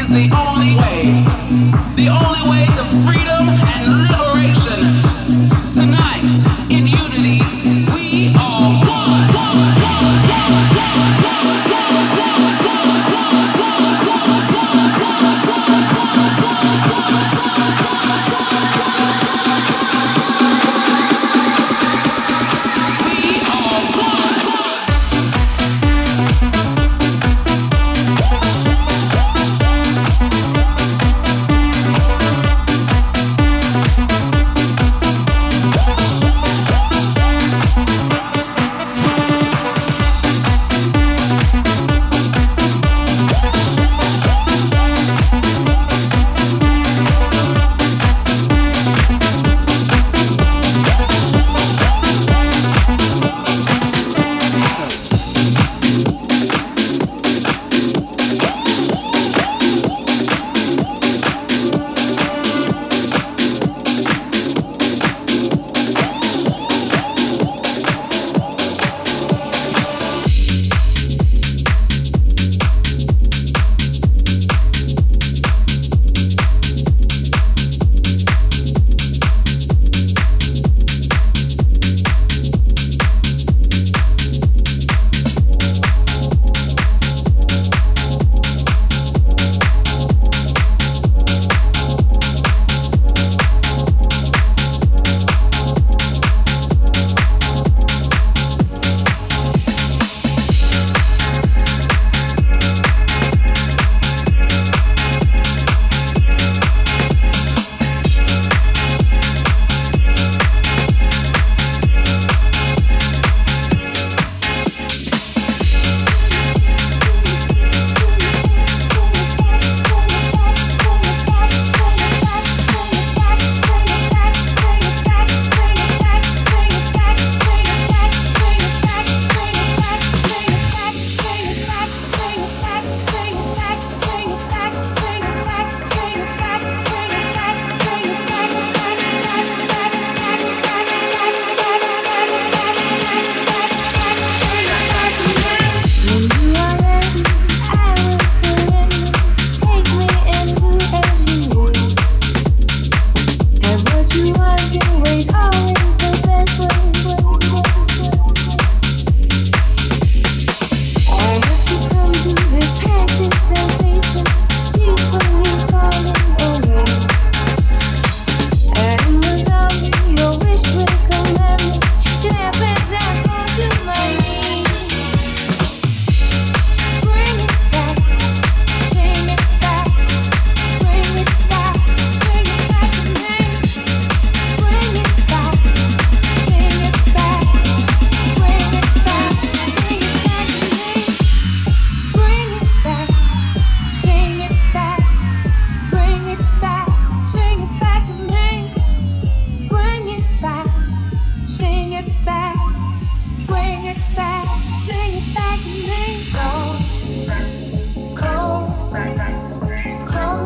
is the only way. The only way to freedom and liberation. Tonight, in unity.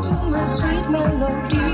to my sweet melody.